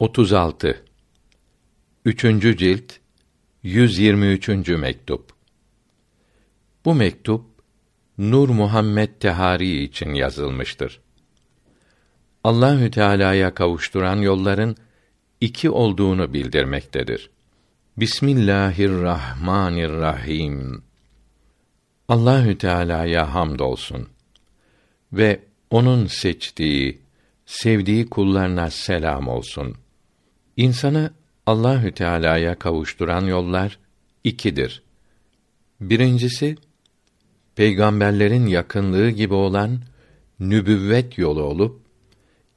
36 Üçüncü cilt 123. mektup Bu mektup Nur Muhammed Tehari için yazılmıştır. Allahü Teala'ya kavuşturan yolların iki olduğunu bildirmektedir. Bismillahirrahmanirrahim. Allahü Teala'ya hamdolsun ve onun seçtiği, sevdiği kullarına selam olsun. İnsanı Allahü Teala'ya kavuşturan yollar ikidir. Birincisi peygamberlerin yakınlığı gibi olan nübüvvet yolu olup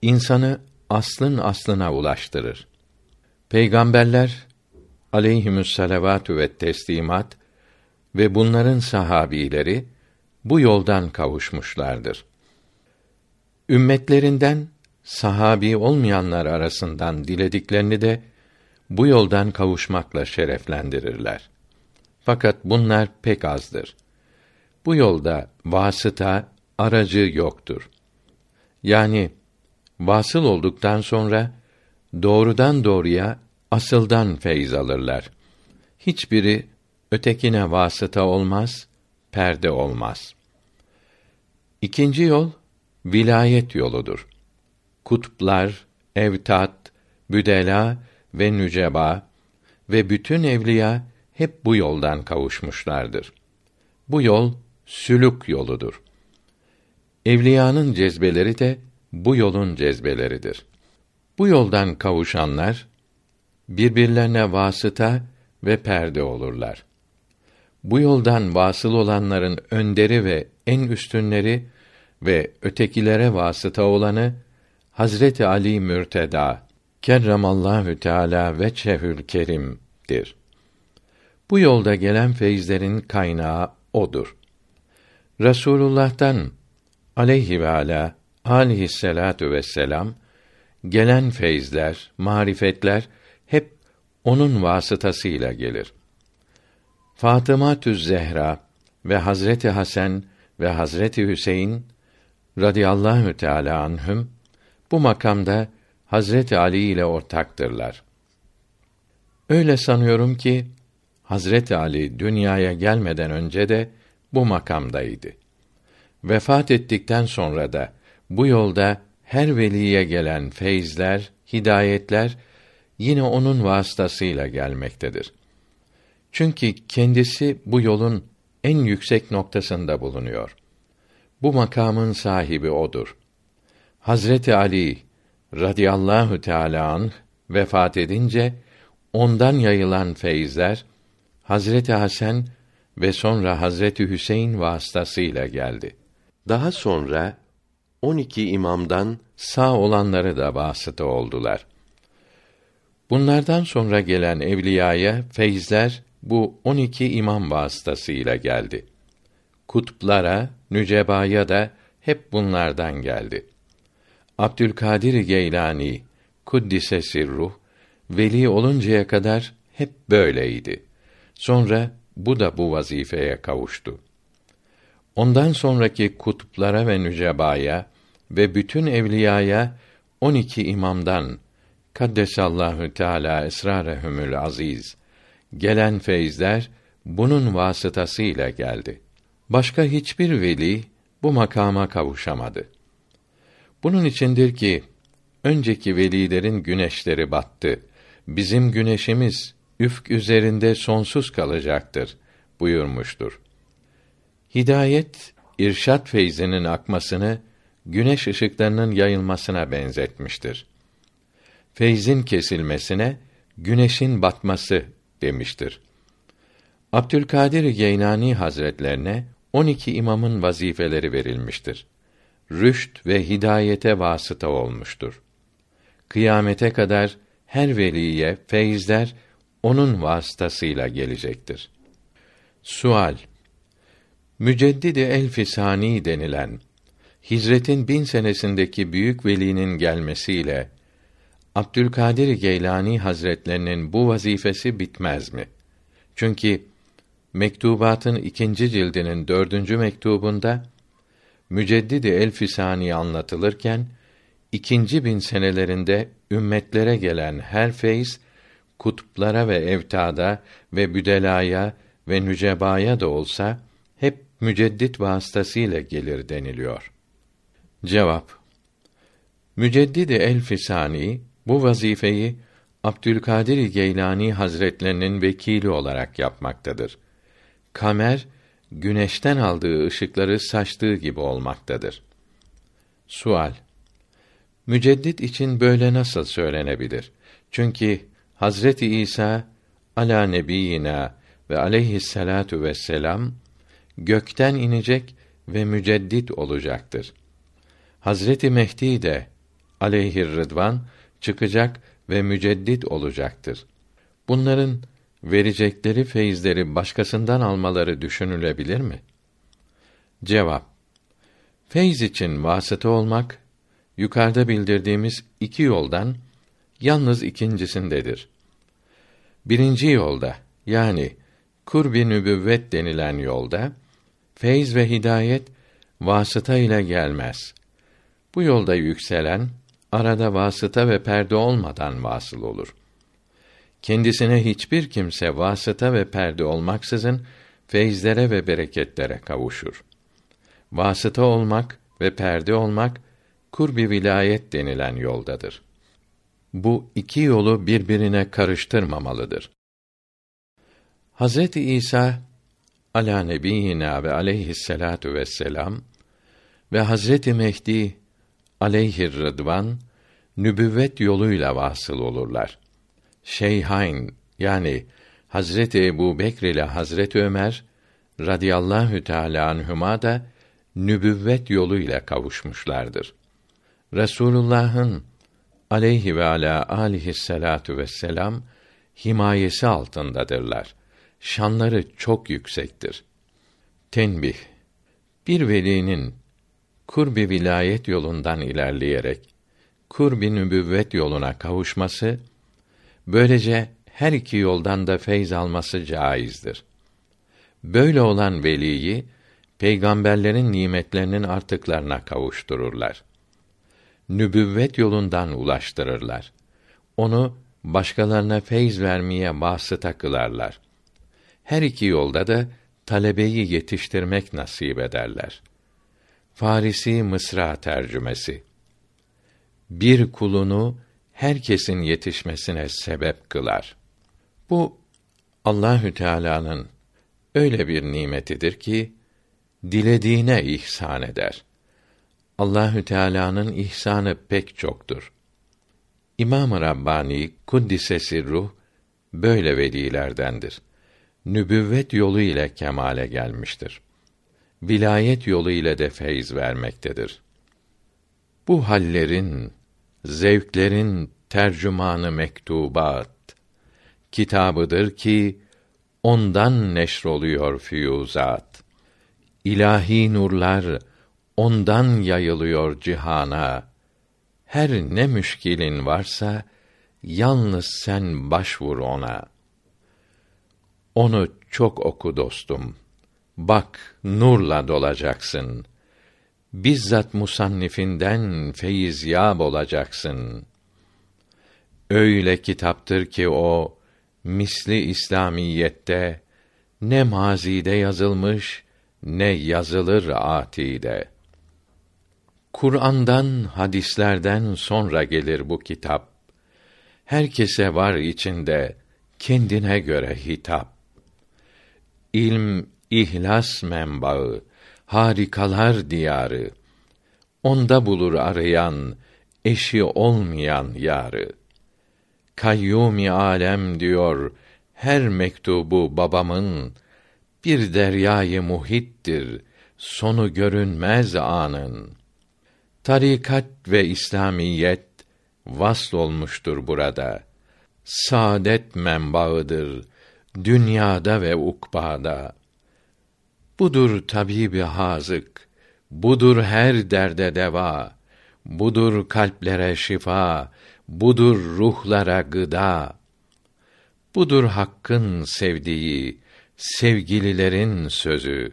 insanı aslın aslına ulaştırır. Peygamberler aleyhimüs ve teslimat ve bunların sahabileri bu yoldan kavuşmuşlardır. Ümmetlerinden sahabi olmayanlar arasından dilediklerini de bu yoldan kavuşmakla şereflendirirler. Fakat bunlar pek azdır. Bu yolda vasıta, aracı yoktur. Yani vasıl olduktan sonra doğrudan doğruya asıldan feyz alırlar. Hiçbiri ötekine vasıta olmaz, perde olmaz. İkinci yol vilayet yoludur. Kutuplar, evtat, büdela ve nüceba ve bütün evliya hep bu yoldan kavuşmuşlardır. Bu yol sülük yoludur. Evliyanın cezbeleri de bu yolun cezbeleridir. Bu yoldan kavuşanlar birbirlerine vasıta ve perde olurlar. Bu yoldan vasıl olanların önderi ve en üstünleri ve ötekilere vasıta olanı Hazreti Ali Mürteda kerremallahu teala ve çehül kerim'dir. Bu yolda gelen feyizlerin kaynağı odur. Resulullah'tan aleyhi ve ala aleyhisselatu vesselam gelen feyizler, marifetler hep onun vasıtasıyla gelir. Fatıma Tüz Zehra ve Hazreti Hasan ve Hazreti Hüseyin radıyallahu teala anhüm bu makamda Hazreti Ali ile ortaktırlar. Öyle sanıyorum ki Hazreti Ali dünyaya gelmeden önce de bu makamdaydı. Vefat ettikten sonra da bu yolda her veliye gelen feyizler, hidayetler yine onun vasıtasıyla gelmektedir. Çünkü kendisi bu yolun en yüksek noktasında bulunuyor. Bu makamın sahibi odur. Hazreti Ali radıyallahu teala anh vefat edince ondan yayılan feyizler Hazreti Hasan ve sonra Hazreti Hüseyin vasıtasıyla geldi. Daha sonra 12 imamdan sağ olanları da vasıta oldular. Bunlardan sonra gelen evliyaya feyizler bu 12 imam vasıtasıyla geldi. Kutuplara, nücebaya da hep bunlardan geldi. Abdülkadir Geylani kuddise sirruh veli oluncaya kadar hep böyleydi. Sonra bu da bu vazifeye kavuştu. Ondan sonraki kutuplara ve nücebaya ve bütün evliyaya on iki imamdan kaddesallahu teala esrarehumül aziz gelen feyizler bunun vasıtasıyla geldi. Başka hiçbir veli bu makama kavuşamadı. Bunun içindir ki önceki velilerin güneşleri battı. Bizim güneşimiz üfk üzerinde sonsuz kalacaktır buyurmuştur. Hidayet irşat feyzinin akmasını güneş ışıklarının yayılmasına benzetmiştir. Feyzin kesilmesine güneşin batması demiştir. Abdülkadir Geynani Hazretlerine 12 imamın vazifeleri verilmiştir rüşt ve hidayete vasıta olmuştur. Kıyamete kadar her veliye feyizler onun vasıtasıyla gelecektir. Sual Müceddidi Elfisani denilen Hicretin bin senesindeki büyük velinin gelmesiyle Abdülkadir Geylani Hazretlerinin bu vazifesi bitmez mi? Çünkü mektubatın ikinci cildinin dördüncü mektubunda Müceddidi Elfisani anlatılırken ikinci bin senelerinde ümmetlere gelen her feyz kutuplara ve evtada ve büdelaya ve nücebaya da olsa hep müceddit vasıtasıyla gelir deniliyor. Cevap Müceddidi el Fisani bu vazifeyi Abdülkadir Geylani Hazretlerinin vekili olarak yapmaktadır. Kamer güneşten aldığı ışıkları saçtığı gibi olmaktadır. Sual Müceddit için böyle nasıl söylenebilir? Çünkü Hazreti İsa ala nebiyina ve aleyhisselatu vesselam gökten inecek ve müceddit olacaktır. Hazreti Mehdi de aleyhir rıdvan çıkacak ve müceddit olacaktır. Bunların verecekleri feyizleri başkasından almaları düşünülebilir mi? Cevap Feyz için vasıta olmak yukarıda bildirdiğimiz iki yoldan yalnız ikincisindedir. Birinci yolda yani kurbi nübüvvet denilen yolda feyz ve hidayet vasıta ile gelmez. Bu yolda yükselen arada vasıta ve perde olmadan vasıl olur. Kendisine hiçbir kimse vasıta ve perde olmaksızın feyizlere ve bereketlere kavuşur. Vasıta olmak ve perde olmak kurbi vilayet denilen yoldadır. Bu iki yolu birbirine karıştırmamalıdır. Hazreti İsa ala nebiyina ve aleyhisselatu vesselam ve Hazreti Mehdi aleyhir rıdvan nübüvvet yoluyla vasıl olurlar. Şeyhain yani Hazreti Ebu Bekr ile Hazreti Ömer radıyallahu teâlâ anhüma da nübüvvet yoluyla kavuşmuşlardır. Resulullah'ın aleyhi ve ala alihi salatu vesselam himayesi altındadırlar. Şanları çok yüksektir. Tenbih Bir velinin kurbi vilayet yolundan ilerleyerek kurbi nübüvvet yoluna kavuşması böylece her iki yoldan da feyz alması caizdir. Böyle olan veliyi peygamberlerin nimetlerinin artıklarına kavuştururlar. Nübüvvet yolundan ulaştırırlar. Onu başkalarına feyz vermeye vasıta kılarlar. Her iki yolda da talebeyi yetiştirmek nasip ederler. Farisi Mısra tercümesi. Bir kulunu herkesin yetişmesine sebep kılar. Bu Allahü Teala'nın öyle bir nimetidir ki dilediğine ihsan eder. Allahü Teala'nın ihsanı pek çoktur. İmam-ı Rabbani kuddisesi ruh böyle velilerdendir. Nübüvvet yolu ile kemale gelmiştir. Vilayet yolu ile de feyz vermektedir. Bu hallerin, zevklerin tercümanı mektubat kitabıdır ki ondan neşroluyor füyuzat. İlahi nurlar ondan yayılıyor cihana. Her ne müşkilin varsa yalnız sen başvur ona. Onu çok oku dostum. Bak nurla dolacaksın. Bizzat musannifinden feyiz yab olacaksın. Öyle kitaptır ki o misli İslamiyette ne mazide yazılmış ne yazılır atide. Kur'an'dan, hadislerden sonra gelir bu kitap. Herkese var içinde kendine göre hitap. İlm, ihlas menbaı, harikalar diyarı. Onda bulur arayan, eşi olmayan yarı. Kayyumi alem diyor, her mektubu babamın, bir deryayı muhittir, sonu görünmez anın.'' Tarikat ve İslamiyet vasl olmuştur burada. Saadet menbaıdır dünyada ve ukbada. Budur tabibi hazık, budur her derde deva, budur kalplere şifa, budur ruhlara gıda. Budur hakkın sevdiği, sevgililerin sözü.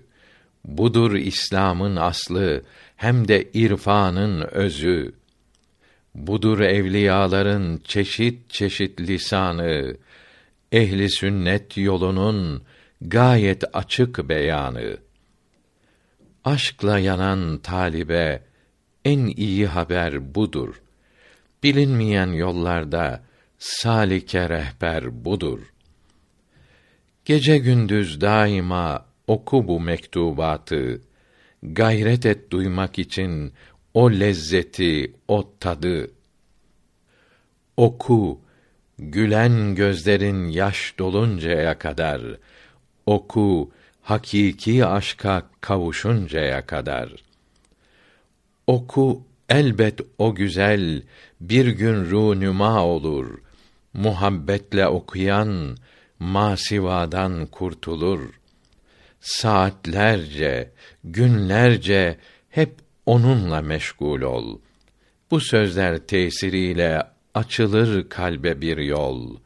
Budur İslam'ın aslı, hem de irfanın özü. Budur evliyaların çeşit çeşit lisanı, ehli sünnet yolunun gayet açık beyanı. Aşkla yanan talibe en iyi haber budur. Bilinmeyen yollarda salike rehber budur. Gece gündüz daima oku bu mektubatı. Gayret et duymak için o lezzeti, o tadı. Oku, gülen gözlerin yaş doluncaya kadar. Oku, hakiki aşka kavuşuncaya kadar. Oku, elbet o güzel bir gün runüma olur. Muhabbetle okuyan masivadan kurtulur. Saatlerce, günlerce hep onunla meşgul ol. Bu sözler tesiriyle açılır kalbe bir yol.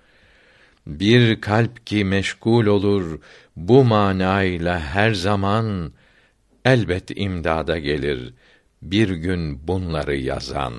Bir kalp ki meşgul olur bu manayla her zaman elbet imdada gelir bir gün bunları yazan.